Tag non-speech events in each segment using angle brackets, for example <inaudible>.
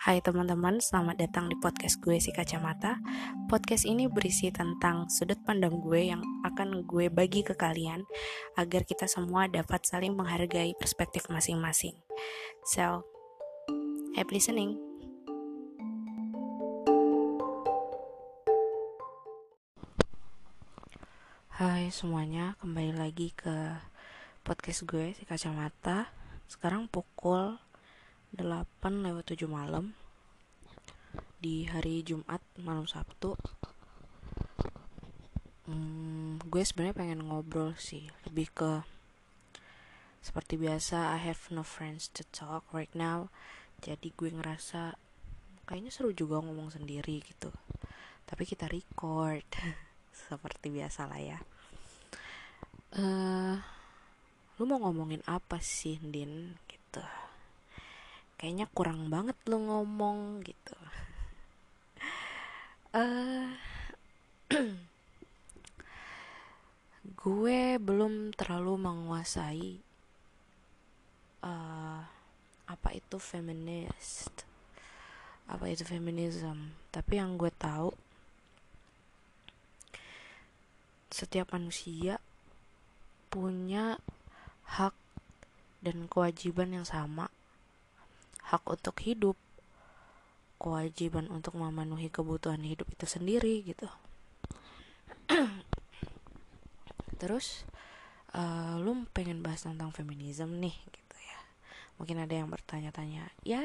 Hai teman-teman, selamat datang di podcast gue si kacamata. Podcast ini berisi tentang sudut pandang gue yang akan gue bagi ke kalian agar kita semua dapat saling menghargai perspektif masing-masing. So, happy listening. Hai semuanya, kembali lagi ke podcast gue si kacamata. Sekarang pukul 8 lewat 7 malam di hari Jumat malam Sabtu. Hmm, gue sebenarnya pengen ngobrol sih lebih ke seperti biasa I have no friends to talk right now. Jadi gue ngerasa kayaknya seru juga ngomong sendiri gitu. Tapi kita record <laughs> seperti biasa lah ya. Uh, lu mau ngomongin apa sih Din kayaknya kurang banget lo ngomong gitu. Uh, <laughs> <clears throat> gue belum terlalu menguasai uh, apa itu feminist apa itu feminism. Tapi yang gue tahu setiap manusia punya hak dan kewajiban yang sama hak untuk hidup kewajiban untuk memenuhi kebutuhan hidup itu sendiri gitu. <clears throat> Terus uh, lu pengen bahas tentang feminisme nih gitu ya. Mungkin ada yang bertanya-tanya ya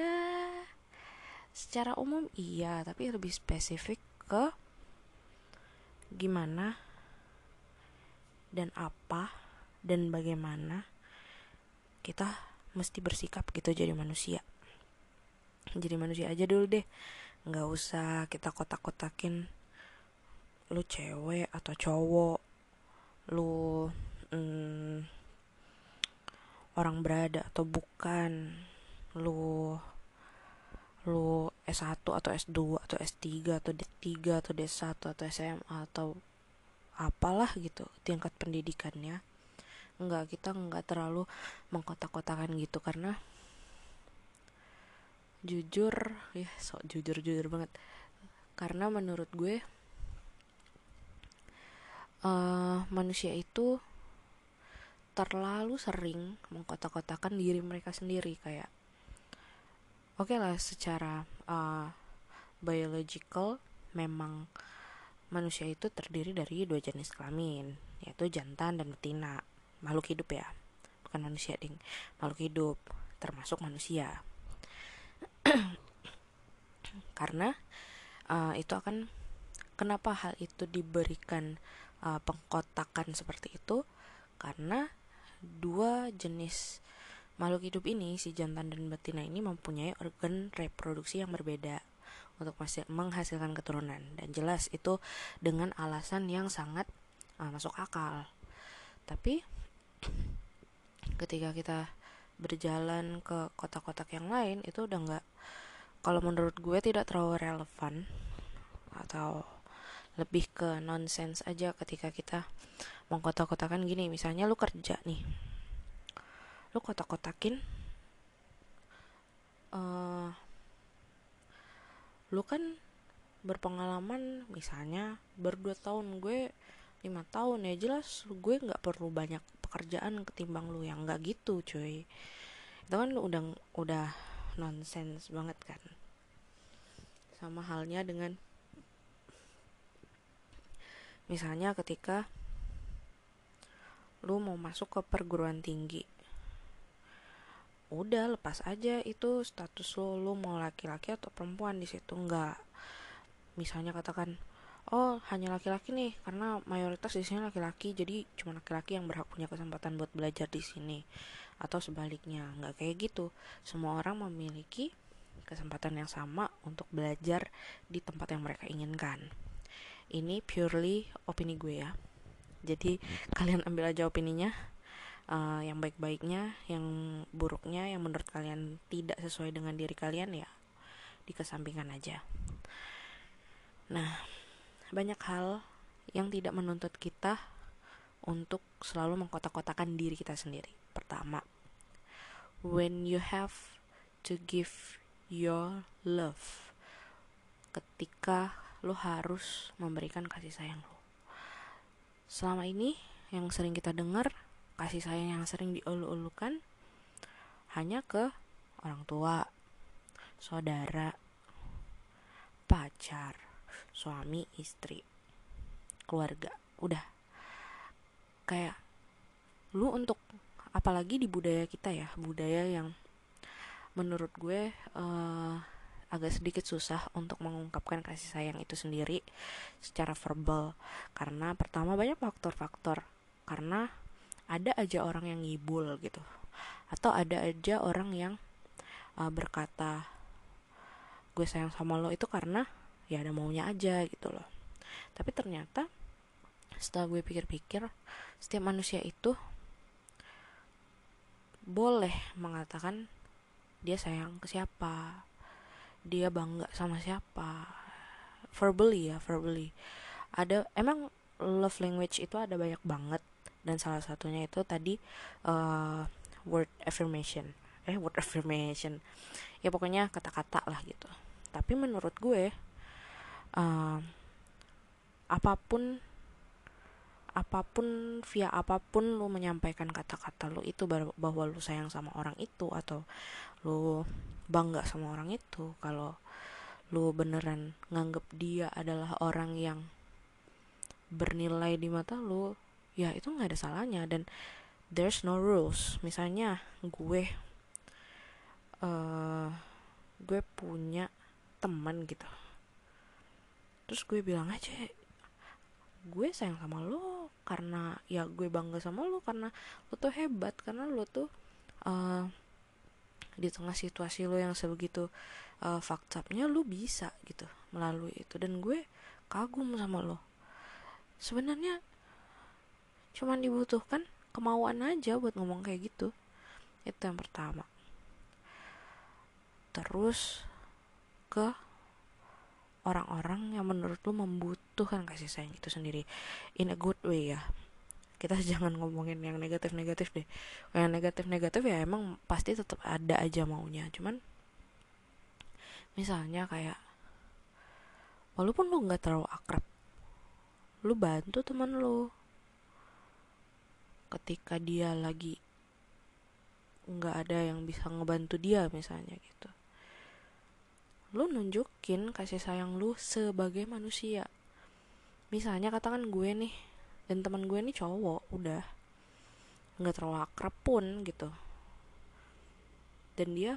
secara umum iya tapi lebih spesifik ke gimana dan apa dan bagaimana kita mesti bersikap gitu jadi manusia jadi manusia aja dulu deh. Nggak usah kita kotak-kotakin. Lu cewek atau cowok lu hmm, orang berada atau bukan lu lu S1 atau S2 atau S3 atau D3 atau D1 atau SMA atau apalah gitu tingkat pendidikannya. Enggak kita enggak terlalu mengkotak-kotakan gitu karena jujur ya sok jujur jujur banget. Karena menurut gue uh, manusia itu terlalu sering mengkotak-kotakan diri mereka sendiri kayak oke okay lah secara uh, biological memang manusia itu terdiri dari dua jenis kelamin yaitu jantan dan betina. Makhluk hidup ya bukan manusia ding. Makhluk hidup termasuk manusia karena uh, itu akan kenapa hal itu diberikan uh, pengkotakan seperti itu? Karena dua jenis makhluk hidup ini si jantan dan betina ini mempunyai organ reproduksi yang berbeda untuk menghasilkan keturunan. Dan jelas itu dengan alasan yang sangat uh, masuk akal. Tapi ketika kita berjalan ke kotak-kotak yang lain itu udah nggak kalau menurut gue tidak terlalu relevan atau lebih ke nonsense aja ketika kita mengkotak-kotakan gini. Misalnya lu kerja nih lu kotak-kotakin uh, lu kan berpengalaman misalnya berdua tahun gue lima tahun ya jelas gue nggak perlu banyak pekerjaan ketimbang lu yang nggak gitu cuy. Itu kan udah udah nonsens banget kan. Sama halnya dengan misalnya ketika lu mau masuk ke perguruan tinggi. Udah lepas aja itu status lu lu mau laki-laki atau perempuan di situ enggak misalnya katakan oh hanya laki-laki nih karena mayoritas di sini laki-laki jadi cuma laki-laki yang berhak punya kesempatan buat belajar di sini. Atau sebaliknya nggak kayak gitu. Semua orang memiliki kesempatan yang sama untuk belajar di tempat yang mereka inginkan. Ini purely opini gue ya. Jadi kalian ambil aja opininya uh, yang baik-baiknya yang buruknya yang menurut kalian tidak sesuai dengan diri kalian ya dikesampingkan aja. Nah banyak hal yang tidak menuntut kita untuk selalu mengkotak-kotakan diri kita sendiri. Pertama, when you have to give your love ketika lo harus memberikan kasih sayang lo selama ini yang sering kita dengar kasih sayang yang sering diulu-ulukan hanya ke orang tua saudara pacar suami istri keluarga. Udah. Kayak lu untuk apalagi di budaya kita ya budaya yang menurut gue uh, agak sedikit susah untuk mengungkapkan kasih sayang itu sendiri secara verbal. Karena pertama banyak faktor-faktor. Karena ada aja orang yang ngibul gitu. Atau ada aja orang yang uh, berkata gue sayang sama lo itu karena ya ada maunya aja gitu loh. Tapi ternyata setelah gue pikir-pikir setiap manusia itu boleh mengatakan dia sayang ke siapa dia bangga sama siapa. Verbally ya verbally. Ada emang love language itu ada banyak banget. Dan salah satunya itu tadi uh, word affirmation. Eh word <laughs> affirmation. Ya pokoknya kata-kata lah gitu. Tapi menurut gue uh, apa pun apa pun via apa pun lu menyampaikan kata-kata lu itu bahwa lu sayang sama orang itu atau lu bangga sama orang itu kalau lu beneran nganggep dia adalah orang yang bernilai di mata lu ya itu nggak ada salahnya. Dan there's no rules. Misalnya gue uh, gue punya teman gitu terus gue bilang aja gue sayang sama lo karena ya gue bangga sama lo karena lo tuh hebat karena lo tuh uh, di tengah situasi lo yang sebegitu uh, faktanya lo bisa gitu melalui itu. Dan gue kagum sama lo. Sebenarnya cuman dibutuhkan kemauan aja buat ngomong kayak gitu. Itu yang pertama. Terus ke orang-orang yang menurut lu membutuhkan kasih sayang itu sendiri. In a good way ya. Kita <laughs> jangan ngomongin yang negatif-negatif deh. Yang negatif-negatif ya emang pasti tetap ada aja maunya. Cuman misalnya kayak walaupun lu nggak terlalu akrab lu bantu teman lu. Ketika dia lagi nggak ada yang bisa ngebantu dia misalnya gitu lu nunjukin kasih sayang lu sebagai manusia. Misalnya katakan gue nih dan teman gue nih cowok udah nggak terlalu akrab pun gitu. Dan dia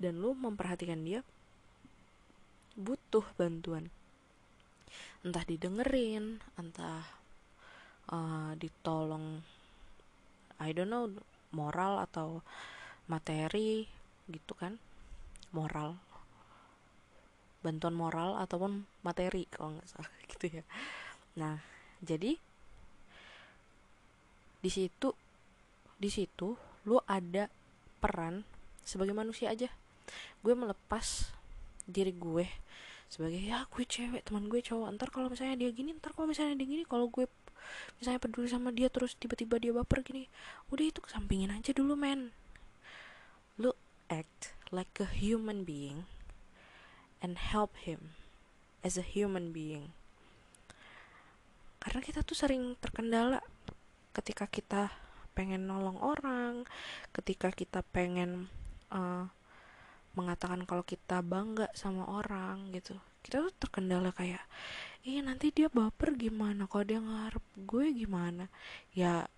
dan lu memperhatikan dia butuh bantuan. Entah didengerin entah uh, ditolong I don't know moral atau materi gitu kan moral bantuan moral ataupun materi kalau nggak salah <laughs> gitu ya. Nah jadi di situ di situ lu ada peran sebagai manusia aja. Gue melepas diri gue sebagai ya gue cewek teman gue cowok ntar kalau misalnya dia gini ntar kalau misalnya dia gini kalau gue misalnya peduli sama dia terus tiba-tiba dia baper gini udah itu kesampingin aja dulu men. Lu act like a human being and help him as a human being. Karena kita tuh sering terkendala ketika kita pengen nolong orang, ketika kita pengen uh, mengatakan kalau kita bangga sama orang gitu. Kita tuh terkendala kayak, ih nanti dia baper gimana, kalau dia ngarep gue gimana. Ya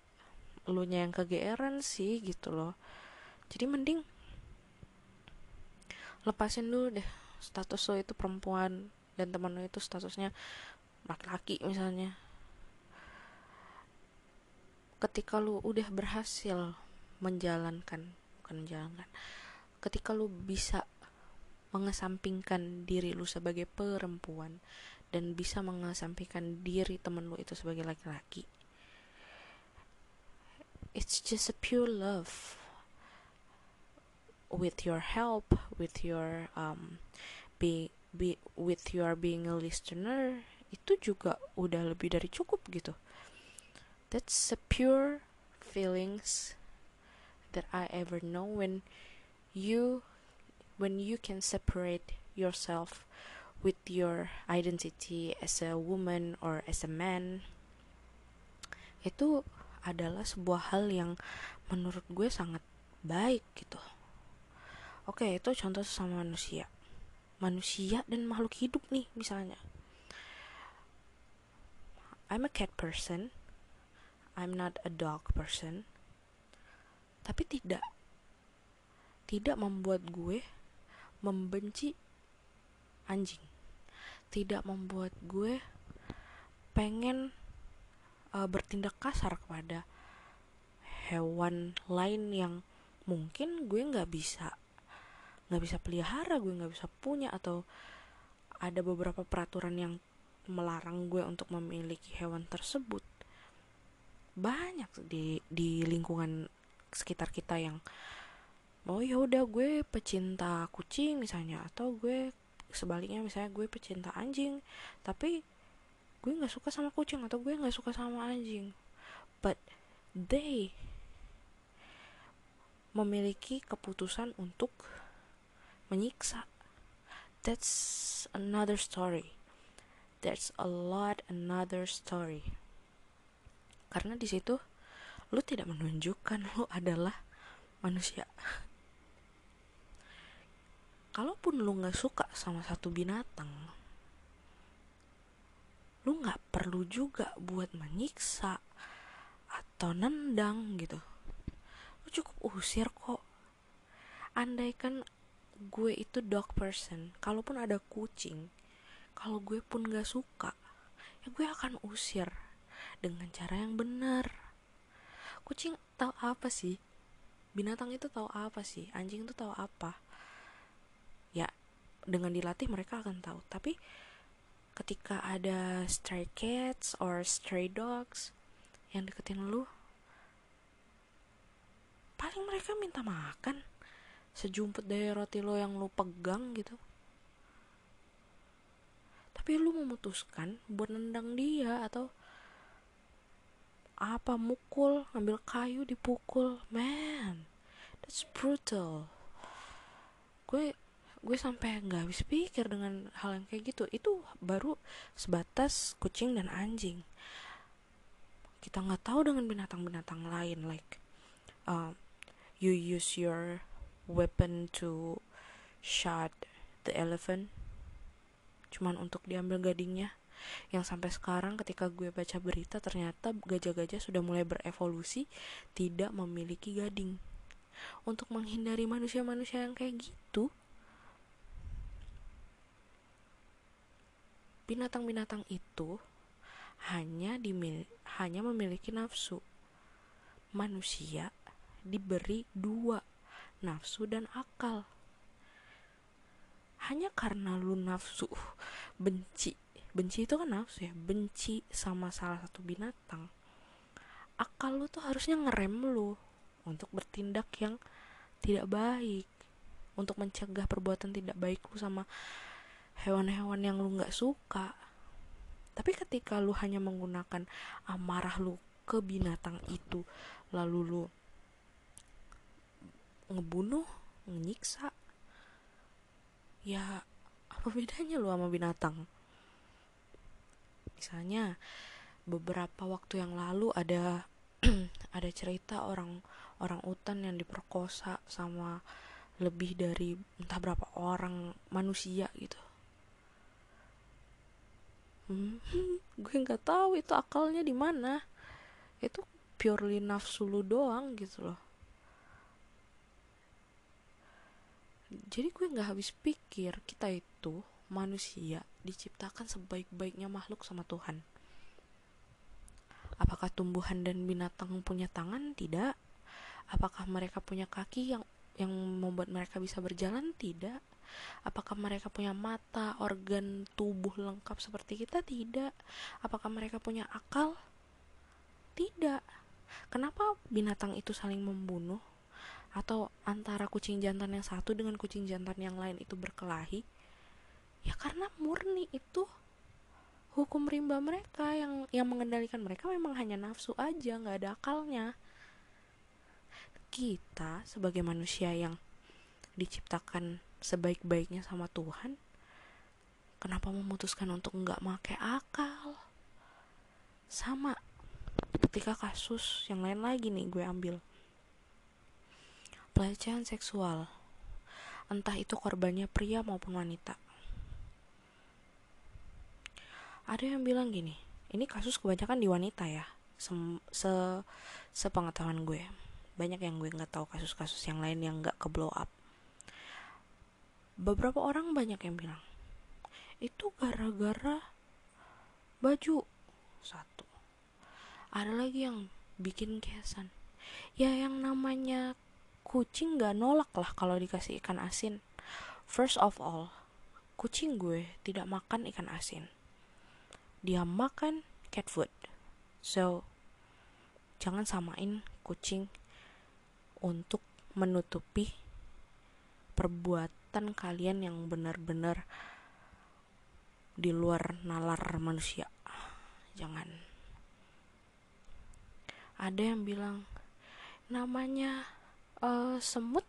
lu yang kegeeran sih gitu loh. Jadi mending lepasin dulu deh status lo itu perempuan dan teman lo itu statusnya laki-laki misalnya. Ketika lu udah berhasil menjalankan bukan menjalankan ketika lu bisa mengesampingkan diri lu sebagai perempuan dan bisa mengesampingkan diri temen lu itu sebagai laki-laki it's just a pure love with your help with your um, be, be with your being a listener itu juga udah lebih dari cukup gitu. That's a pure feelings that I ever know when you when you can separate yourself with your identity as a woman or as a man. Itu adalah sebuah hal yang menurut gue sangat baik gitu oke itu contoh sesama manusia. Manusia dan makhluk hidup nih misalnya. I'm a cat person. I'm not a dog person. Tapi tidak. Tidak membuat gue membenci anjing. Tidak membuat gue pengen uh, bertindak kasar kepada hewan lain yang mungkin gue nggak bisa nggak bisa pelihara gue nggak bisa punya atau ada beberapa peraturan yang melarang gue untuk memiliki hewan tersebut. Banyak di di lingkungan sekitar kita yang oh ya udah gue pecinta kucing misalnya atau gue sebaliknya misalnya gue pecinta anjing tapi gue nggak suka sama kucing atau gue nggak suka sama anjing. But they memiliki keputusan untuk menyiksa. That's another story. That's a lot another story. Karena di situ lu tidak menunjukkan lu adalah manusia. Kalaupun lu nggak suka sama satu binatang lu nggak perlu juga buat menyiksa atau nendang gitu. Lu cukup usir kok. Andaikan gue itu dog person. Kalaupun ada kucing kalau gue pun gak suka ya gue akan usir dengan cara yang benar. Kucing tahu apa sih? Binatang itu tahu apa sih? Anjing itu tahu apa? Ya dengan dilatih mereka akan tahu. Tapi ketika ada stray cats or stray dogs yang deketin lu paling mereka minta makan sejumput dari roti lo yang lu pegang gitu. Tapi lu memutuskan buat nendang dia atau apa mukul ngambil kayu dipukul. Man that's brutal. Gue gue sampai nggak habis pikir dengan hal yang kayak gitu. Itu baru sebatas kucing dan anjing. Kita nggak tahu dengan binatang-binatang lain like uh, you use your weapon to shot the elephant. Cuman untuk diambil gadingnya. Yang sampai sekarang ketika gue baca berita ternyata gajah-gajah sudah mulai berevolusi tidak memiliki gading. Untuk menghindari manusia-manusia yang kayak gitu binatang-binatang itu hanya dimil hanya memiliki nafsu. Manusia diberi dua, nafsu dan akal. Hanya karena lu nafsu <laughs> benci, benci itu kan nafsu ya, benci sama salah satu binatang. Akal lu tuh harusnya ngerem lu untuk bertindak yang tidak baik, untuk mencegah perbuatan tidak baik lu sama hewan-hewan yang lu nggak suka tapi ketika lu hanya menggunakan amarah lu ke binatang itu lalu lu ngebunuh menyiksa ya apa bedanya lu sama binatang? Misalnya beberapa waktu yang lalu ada <clears throat> ada cerita orang orang utan yang diperkosa sama lebih dari entah berapa orang manusia gitu. Hmm, <laughs> gue nggak tahu itu akalnya di mana. Itu purely nafsu lu doang gitu loh jadi gue nggak habis pikir kita itu manusia diciptakan sebaik-baiknya makhluk sama Tuhan apakah tumbuhan dan binatang punya tangan tidak apakah mereka punya kaki yang yang membuat mereka bisa berjalan tidak Apakah mereka punya mata, organ tubuh lengkap seperti kita? Tidak. Apakah mereka punya akal? Tidak. Kenapa binatang itu saling membunuh? Atau antara kucing jantan yang satu dengan kucing jantan yang lain itu berkelahi? Ya karena murni itu hukum rimba mereka yang yang mengendalikan mereka memang hanya nafsu aja, nggak ada akalnya. Kita sebagai manusia yang diciptakan sebaik-baiknya sama Tuhan kenapa memutuskan untuk nggak make akal sama ketika kasus yang lain lagi nih gue ambil pelecehan seksual entah itu korbannya pria maupun wanita. Ada yang bilang gini ini kasus kebanyakan di wanita ya se, se sepengetahuan gue. Banyak yang gue nggak tahu kasus-kasus yang lain yang nggak ke blow up. Beberapa orang banyak yang bilang itu gara-gara baju. Satu. Ada lagi yang bikin kesan ya yang namanya kucing gak nolak lah kalau dikasih ikan asin. First of all kucing gue tidak makan ikan asin. Dia makan cat food. So jangan samain kucing untuk menutupi perbuatan kalian yang benar-benar di luar nalar manusia. Jangan. Ada yang bilang namanya uh, semut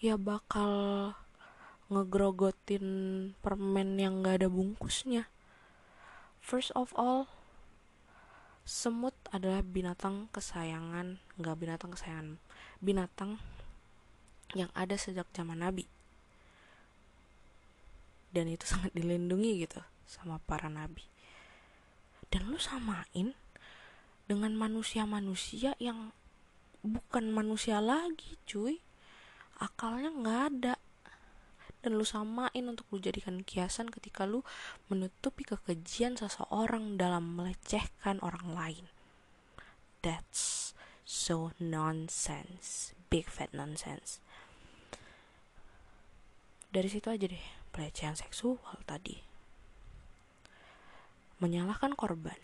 ya bakal ngegrogotin permen yang gak ada bungkusnya First of all, semut adalah binatang kesayangan, nggak binatang kesayangan, binatang yang ada sejak zaman Nabi. Dan itu <laughs> sangat dilindungi gitu sama para nabi. Dan lu samain dengan manusia-manusia yang bukan manusia lagi, cuy. Akalnya nggak ada dan lu samain untuk lu jadikan kiasan ketika lu menutupi kekejian seseorang dalam melecehkan orang lain. That's so nonsense, big fat nonsense. Dari situ aja deh pelecehan seksual tadi. Menyalahkan korban.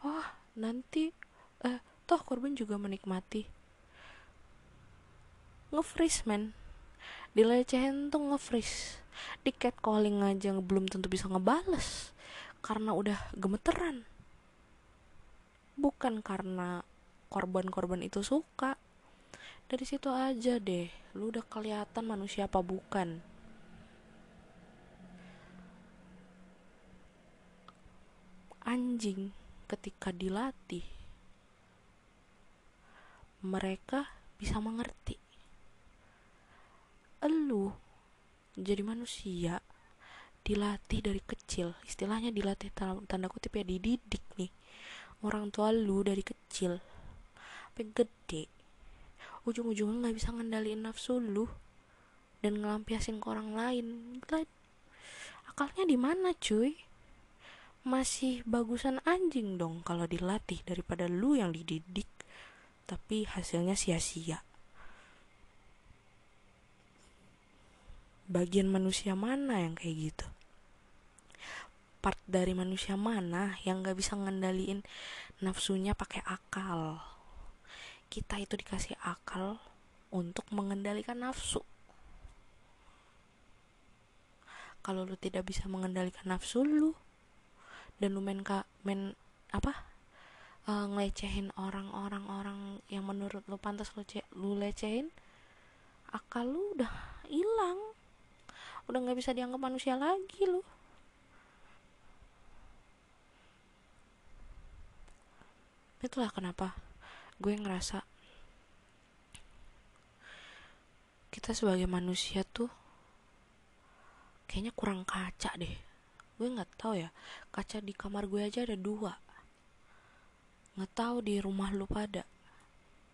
Oh, nanti eh toh korban juga menikmati. Nge-freeze man dilecehin tuh nge-freeze. Di calling aja belum tentu bisa ngebales. Karena udah gemeteran. Bukan karena korban-korban itu suka. Dari situ aja deh. Lu udah kelihatan manusia apa bukan. Anjing ketika dilatih mereka bisa mengerti. Elu jadi manusia dilatih dari kecil istilahnya dilatih tanda kutip ya dididik nih. Orang tua lu dari kecil sampai gede ujung-ujungnya nggak bisa ngendaliin nafsu lu dan ngelampiasin ke orang lain. Akalnya di mana cuy? Masih bagusan anjing dong kalau dilatih daripada lu yang dididik tapi hasilnya sia-sia. Bagian manusia mana yang kayak gitu? Part dari manusia mana yang gak bisa ngendaliin nafsunya pakai akal? Kita itu dikasih akal untuk mengendalikan nafsu. Kalau lu tidak bisa mengendalikan nafsu lu dan lu main ka, main apa uh, ngelecehin orang-orang orang yang menurut lu pantas lu, lu lecehin akal lu udah hilang. Udah nggak bisa dianggap manusia lagi loh itulah kenapa gue ngerasa kita sebagai manusia tuh kayaknya kurang kaca deh. Gue nggak tahu ya kaca di kamar gue aja ada dua nggak tahu di rumah lu pada.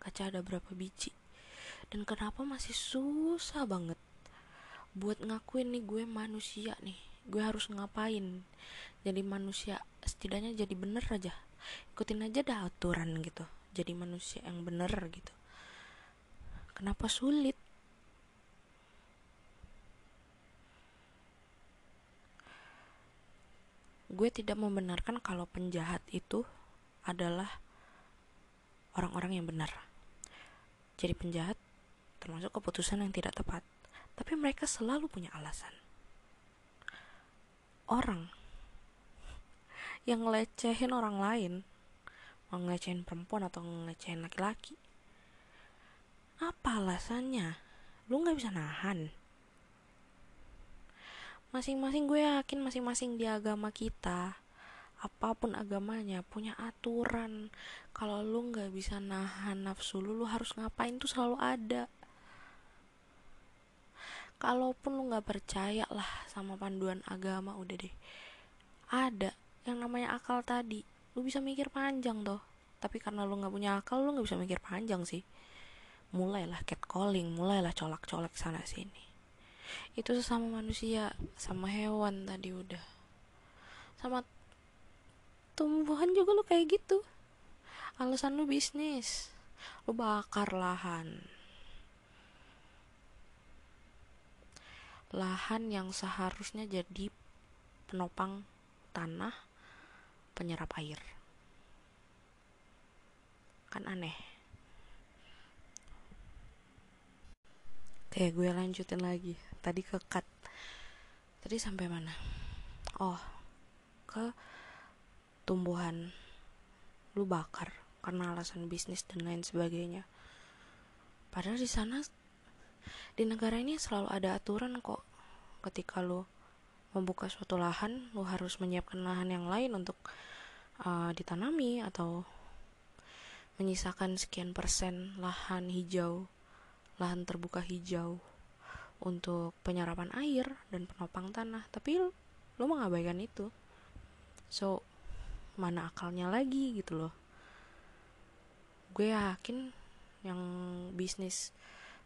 Kaca ada berapa biji. Dan kenapa masih susah banget buat ngakuin nih gue manusia nih. Gue harus ngapain? Jadi manusia setidaknya jadi bener aja. Ikutin aja dah aturan gitu. Jadi manusia yang bener gitu. Kenapa sulit? Gue tidak membenarkan kalau penjahat itu adalah orang-orang yang benar jadi penjahat termasuk keputusan yang tidak tepat tapi mereka selalu punya alasan. Orang <laughs> yang ngelecehin orang lain, mau ngelecehin perempuan atau ngelecehin laki-laki, apa alasannya? lu nggak bisa nahan masing-masing gue yakin masing-masing di agama kita apa pun agamanya punya aturan. Kalau lu nggak bisa nahan nafsu lu lu harus ngapain tuh selalu ada. Kalaupun lu nggak percaya lah sama panduan agama udah deh. Ada yang namanya akal tadi. Lu bisa mikir panjang toh. Tapi karena lu nggak punya akal lu nggak bisa mikir panjang sih. Mulailah catcalling mulailah colak-colak sana sini. Itu sesama manusia sama hewan tadi udah. Sama tumbuhan juga lu kayak gitu. Alasan lu bisnis. Lu bakar lahan. Lahan yang seharusnya jadi penopang tanah penyerap air. Kan aneh. Oke gue lanjutin lagi. Tadi ke cut. Tadi sampai mana? Oh ke tumbuhan lu bakar karena alasan bisnis dan lain sebagainya. Padahal di sana di negara ini selalu ada aturan kok. Ketika lu membuka suatu lahan lu harus menyiapkan lahan yang lain untuk uh, ditanami atau menyisakan sekian persen lahan hijau lahan terbuka hijau untuk penyerapan air dan penopang tanah. Tapi lu, mengabaikan itu. So mana akalnya lagi gitu loh. Gue yakin yang bisnis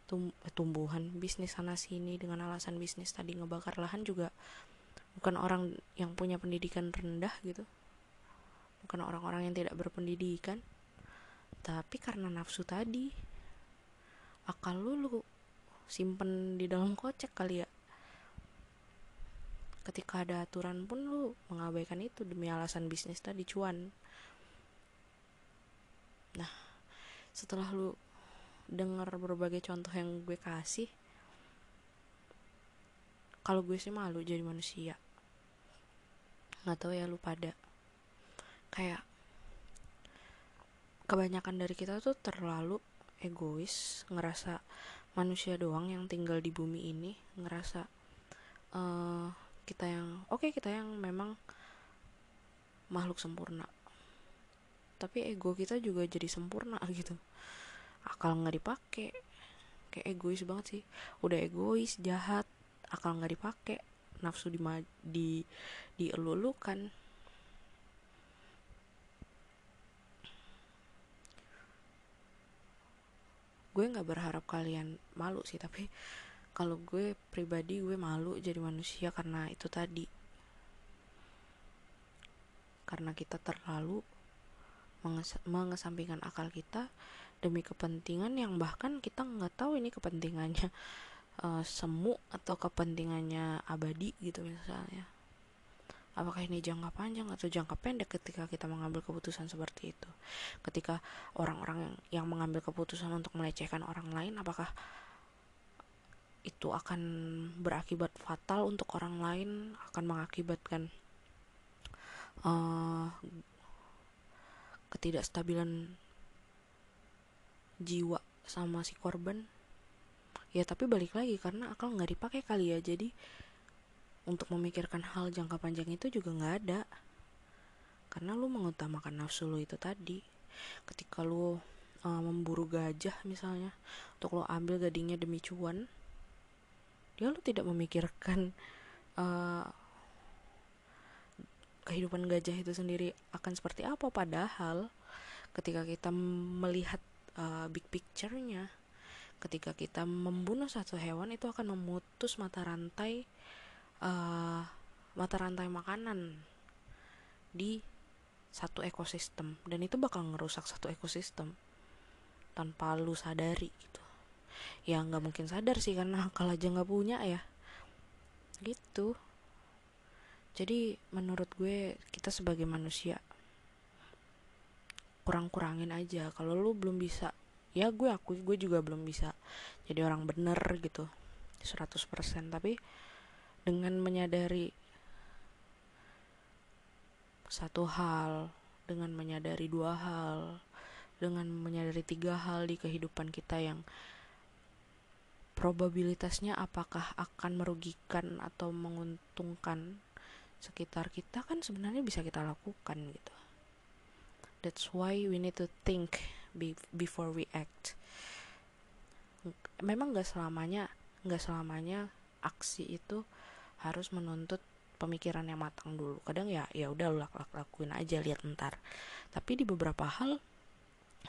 tum eh, tumbuhan bisnis sana sini dengan alasan bisnis tadi ngebakar lahan juga bukan orang yang punya pendidikan rendah gitu. Bukan orang-orang yang tidak berpendidikan. Tapi karena nafsu tadi akal lu lu simpen di dalam kocek kali ya ketika ada aturan pun lu mengabaikan itu demi alasan bisnis tadi cuan. Nah setelah lu dengar berbagai contoh yang gue kasih kalau gue sih malu jadi manusia. Nggak tahu ya lu pada. Kayak kebanyakan dari kita tuh terlalu egois ngerasa manusia doang yang tinggal di bumi ini ngerasa uh, kita yang oke okay, kita yang memang makhluk sempurna. Tapi ego kita juga jadi sempurna <laughs> gitu. Akal nggak dipakai. Kayak egois banget sih. Udah egois jahat akal nggak dipakai. Nafsu di di dielulukan. Gue nggak berharap kalian malu sih tapi kalau gue pribadi gue malu jadi manusia karena itu tadi. Karena kita terlalu menges mengesampingkan akal kita demi kepentingan yang bahkan kita nggak tahu ini kepentingannya uh, <laughs> semu atau kepentingannya abadi gitu misalnya. Apakah ini jangka panjang atau jangka pendek ketika kita mengambil keputusan seperti itu? Ketika orang-orang yang, yang mengambil keputusan untuk melecehkan orang lain apakah itu akan berakibat fatal untuk orang lain akan mengakibatkan uh, ketidakstabilan jiwa sama si korban. Ya tapi balik lagi karena akal nggak dipakai kali ya. Jadi untuk memikirkan hal jangka panjang itu juga nggak ada. Karena lu mengutamakan nafsu lu itu tadi. Ketika lu uh, memburu gajah misalnya untuk lo ambil gadingnya demi cuan dia lu tidak memikirkan uh, kehidupan gajah itu sendiri akan seperti apa. Padahal ketika kita melihat uh, big picture-nya ketika kita membunuh satu hewan itu akan memutus mata rantai uh, mata rantai makanan di satu ekosistem. Dan itu bakal ngerusak satu ekosistem tanpa lu sadari gitu ya nggak mungkin sadar sih karena <laughs> kalau aja nggak punya ya. Gitu. Jadi menurut gue kita sebagai manusia kurang-kurangin aja. Kalau lu belum bisa ya gue akui gue juga belum bisa jadi orang bener gitu 100% tapi dengan menyadari satu hal dengan menyadari dua hal dengan menyadari tiga hal di kehidupan kita yang probabilitasnya apakah akan merugikan atau menguntungkan sekitar kita kan sebenarnya bisa kita lakukan gitu. That's why we need to think before we act. Memang gak selamanya gak selamanya aksi itu harus menuntut pemikiran yang matang dulu. Kadang ya ya udah lak lakuin aja lihat ntar. Tapi di beberapa hal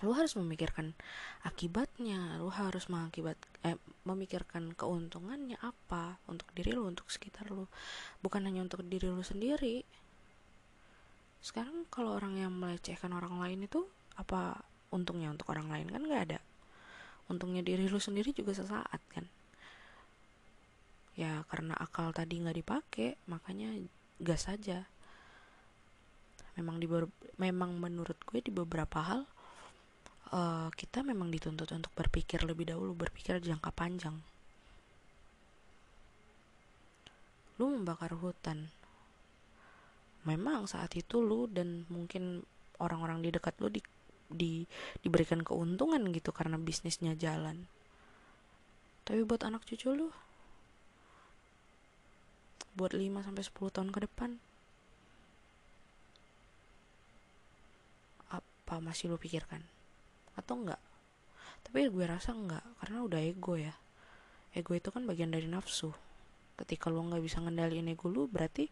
lu harus memikirkan akibatnya lu harus mengakibat eh, memikirkan keuntungannya apa untuk diri lu untuk sekitar lu. Bukan hanya untuk diri lu sendiri. Sekarang kalau orang yang melecehkan orang lain itu apa untungnya untuk orang lain? Kan nggak ada. Untungnya diri lu sendiri juga sesaat kan? Ya karena akal tadi nggak dipakai makanya gas saja memang di memang menurut gue di beberapa hal uh, kita memang dituntut untuk berpikir lebih dahulu berpikir jangka panjang. Lu membakar hutan. Memang saat itu lu dan mungkin orang-orang di dekat lu di, di diberikan keuntungan gitu karena bisnisnya jalan. Tapi buat anak cucu lu? Buat 5 sampai 10 tahun ke depan? Apa masih lo pikirkan atau enggak? Tapi gue rasa enggak karena udah ego ya. Ego itu kan bagian dari nafsu. Ketika lo nggak bisa ngendaliin ego lo berarti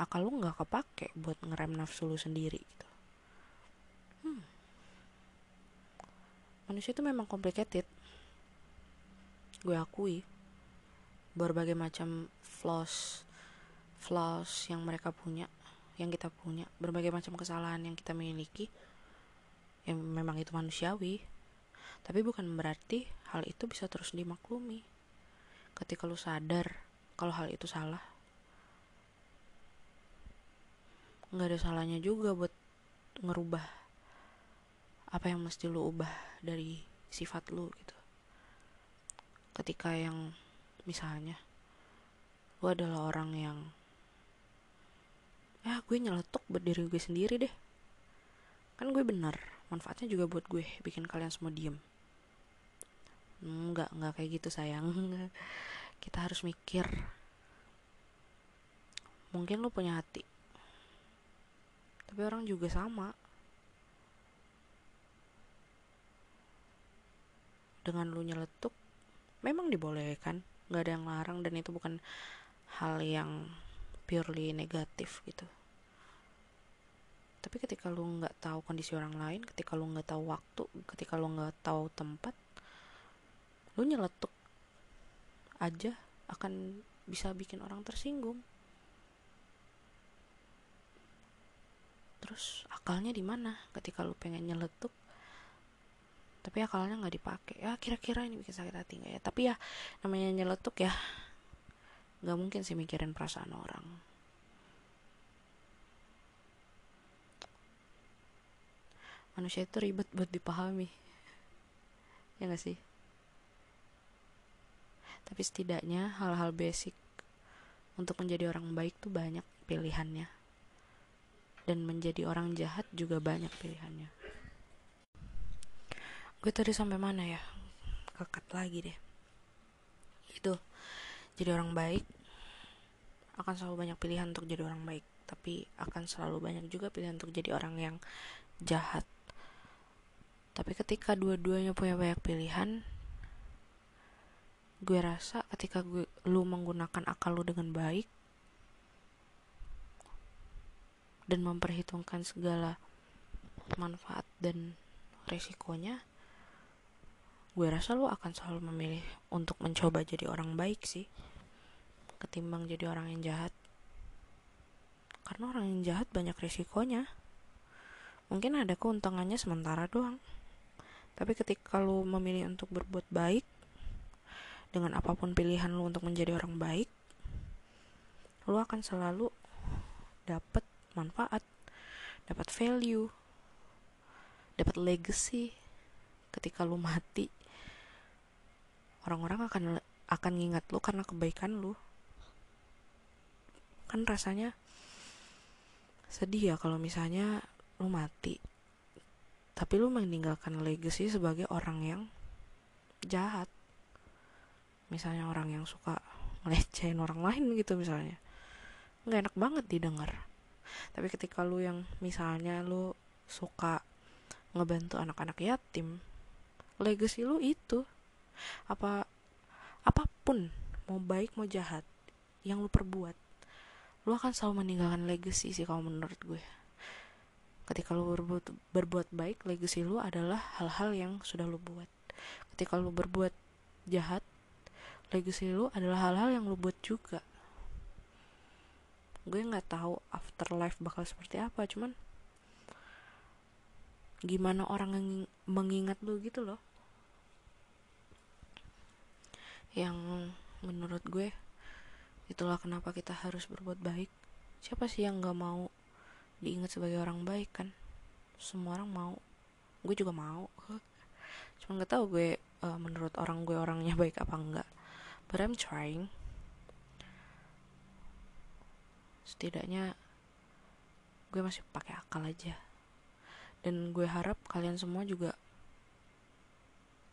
akal lo nggak kepake buat ngerem nafsu lo sendiri gitu. Hmm. manusia itu memang complicated. Gue akui berbagai macam flaws flaws yang mereka punya yang kita punya berbagai macam kesalahan yang kita miliki yang memang itu manusiawi. Tapi bukan berarti hal itu bisa terus dimaklumi. Ketika lu sadar kalau hal itu salah nggak ada salahnya juga buat ngerubah apa yang mesti lu ubah dari sifat lu gitu. Ketika yang misalnya gue adalah orang yang ya gue nyeletuk buat diri gue sendiri deh. Kan gue bener manfaatnya juga buat gue bikin kalian semua diem. Nggak nggak kayak gitu sayang. <laughs> Kita harus mikir. Mungkin lo punya hati. Tapi orang juga sama. Dengan lu nyeletuk memang dibolehkan. Nggak ada yang larang dan itu bukan hal yang purely negatif gitu tapi ketika lu nggak tahu kondisi orang lain ketika lu nggak tahu waktu ketika lu nggak tahu tempat lu nyeletuk aja akan bisa bikin orang tersinggung. Terus akalnya di mana? Ketika lu pengen nyeletuk tapi akalnya nggak dipakai. Ya kira-kira ini bikin sakit hati nggak ya? Tapi ya namanya nyeletuk ya nggak mungkin sih mikirin perasaan orang manusia itu ribet buat dipahami. Ya gak sih? Tapi setidaknya hal-hal basic untuk menjadi orang baik tuh banyak pilihannya. Dan menjadi orang jahat juga banyak pilihannya. Gue tadi sampai mana ya? Kekat lagi deh. Itu jadi orang baik akan selalu banyak pilihan untuk jadi orang baik. Tapi akan selalu banyak juga pilihan untuk jadi orang yang jahat tapi ketika dua-duanya punya banyak pilihan gue rasa ketika gue lu menggunakan akal lu dengan baik dan memperhitungkan segala manfaat dan resikonya gue rasa lo akan selalu memilih untuk mencoba jadi orang baik sih ketimbang jadi orang yang jahat. Karena orang yang jahat banyak risikonya mungkin ada keuntungannya sementara doang tapi ketika lo memilih untuk berbuat baik dengan apa pun pilihan lo untuk menjadi orang baik lo akan selalu dapat manfaat dapat value dapat legacy. Ketika lu mati orang-orang akan akan ngingat lu karena kebaikan lu. Kan rasanya sedih ya kalau misalnya lu mati tapi lu meninggalkan legacy sebagai orang yang jahat. Misalnya orang yang suka ngelecehin orang lain gitu misalnya. Nggak enak banget didengar. Tapi ketika lu yang misalnya lu suka ngebantu anak-anak yatim legacy lu itu. Apa apa pun mau baik mau jahat yang lu perbuat lu akan selalu meninggalkan legacy sih kalau menurut gue ketika lu berbuat berbuat baik legacy lu adalah hal-hal yang sudah lu buat. Ketika lu berbuat jahat legacy lu adalah hal-hal yang lu buat juga. Gue nggak tahu afterlife bakal seperti apa cuman gimana orang mengingat lu gitu loh. Yang menurut gue itulah kenapa kita harus berbuat baik. Siapa sih yang nggak mau diingat sebagai orang baik kan. Semua orang mau. Gue juga mau. Cuma nggak tahu gue uh, menurut orang gue orangnya <laughs> baik apa enggak but I'm trying. Setidaknya gue masih pakai akal aja. Dan gue harap kalian semua juga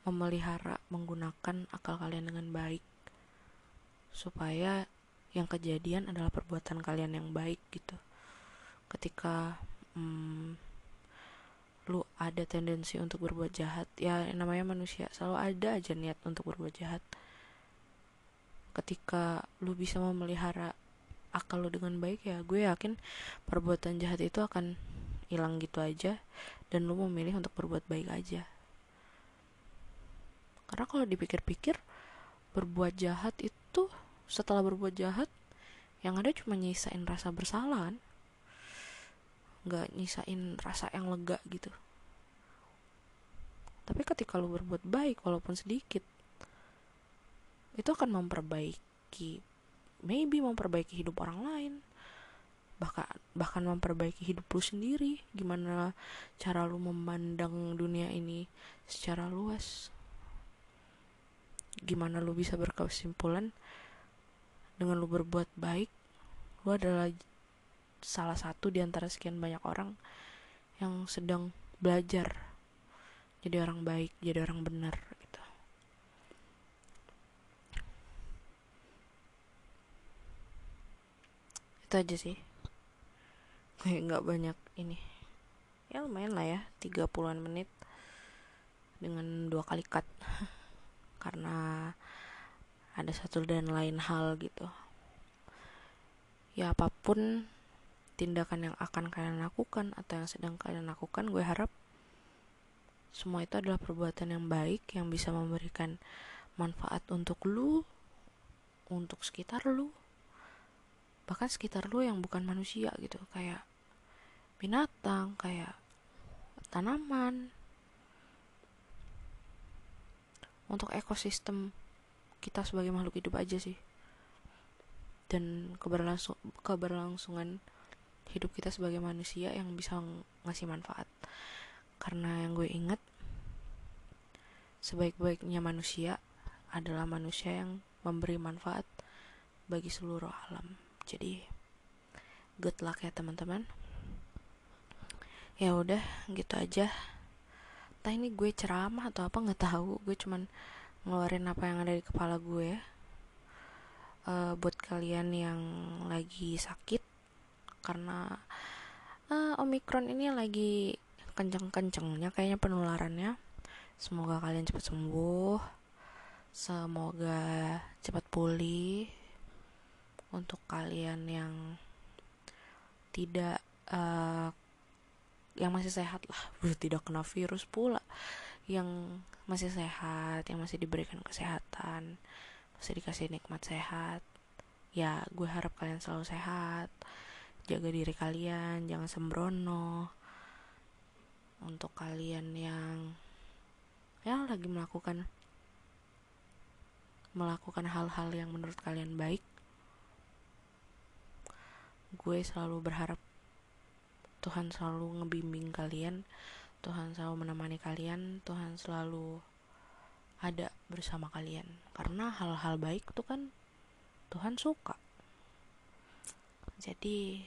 memelihara menggunakan akal kalian dengan baik. Supaya yang kejadian adalah perbuatan kalian yang baik gitu ketika hmm, lu ada tendensi untuk berbuat jahat ya namanya manusia selalu ada aja niat untuk berbuat jahat. Ketika lu bisa memelihara akal lu dengan baik ya gue yakin perbuatan jahat itu akan hilang gitu aja dan lu memilih untuk berbuat baik aja. Karena kalau dipikir-pikir berbuat jahat itu setelah berbuat jahat yang ada cuma nyisain rasa bersalah kan nggak nyisain rasa yang lega gitu. Tapi ketika lu berbuat baik walaupun sedikit itu akan memperbaiki maybe memperbaiki hidup orang lain. Bahkan bahkan memperbaiki hidup lu sendiri. Gimana cara lu memandang dunia ini secara luas. Gimana lu bisa berkesimpulan? Dengan lu berbuat baik lu adalah salah satu di antara sekian banyak orang yang sedang belajar jadi orang baik jadi orang benar gitu. Itu aja sih. Kayak nggak banyak ini. Ya lumayan lah ya 30-an menit dengan dua kali cut. <laughs> Karena ada satu dan lain hal gitu. Ya apa pun tindakan yang akan kalian lakukan atau yang sedang kalian lakukan gue harap semua itu adalah perbuatan yang baik yang bisa memberikan manfaat untuk lu untuk sekitar lu bahkan sekitar lu yang bukan manusia gitu. Kayak binatang kayak tanaman. Untuk ekosistem kita sebagai makhluk hidup aja sih. Dan keberlangsung keberlangsungan hidup kita sebagai manusia yang bisa ngasih manfaat. Karena yang gue inget sebaik-baiknya manusia adalah manusia yang memberi manfaat bagi seluruh alam. Jadi good luck ya teman-teman. Ya udah gitu aja. Entah ini gue ceramah atau apa nggak tahu. Gue cuman ngeluarin apa yang ada di kepala gue. Uh, buat kalian yang lagi sakit karena uh, omikron ini lagi kenceng-kencengnya kayaknya penularannya. Semoga kalian cepat sembuh semoga cepat pulih. Untuk kalian yang tidak uh, yang masih sehat lah <laughs> tidak kena virus pula. Yang masih sehat yang masih diberikan kesehatan masih dikasih nikmat sehat. Ya gue harap kalian selalu sehat jaga diri kalian jangan sembrono. Untuk kalian yang ya lagi melakukan melakukan hal-hal yang menurut kalian baik gue selalu berharap Tuhan selalu ngebimbing kalian Tuhan selalu menemani kalian Tuhan selalu ada bersama kalian. Karena hal-hal baik tuh kan Tuhan suka. Jadi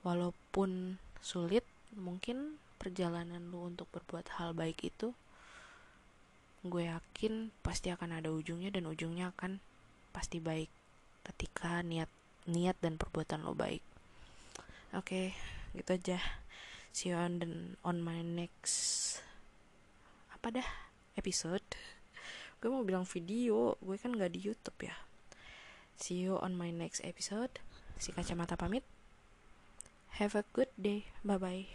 walaupun sulit mungkin perjalanan lu untuk berbuat hal baik itu gue yakin pasti akan ada ujungnya dan ujungnya akan pasti baik ketika niat niat dan perbuatan lo baik. Oke okay, gitu aja. See you on the, on my next apa dah episode. Gue mau bilang video gue kan gak di YouTube ya. See you on my next episode. Si kacamata pamit Have a good day. Bye bye.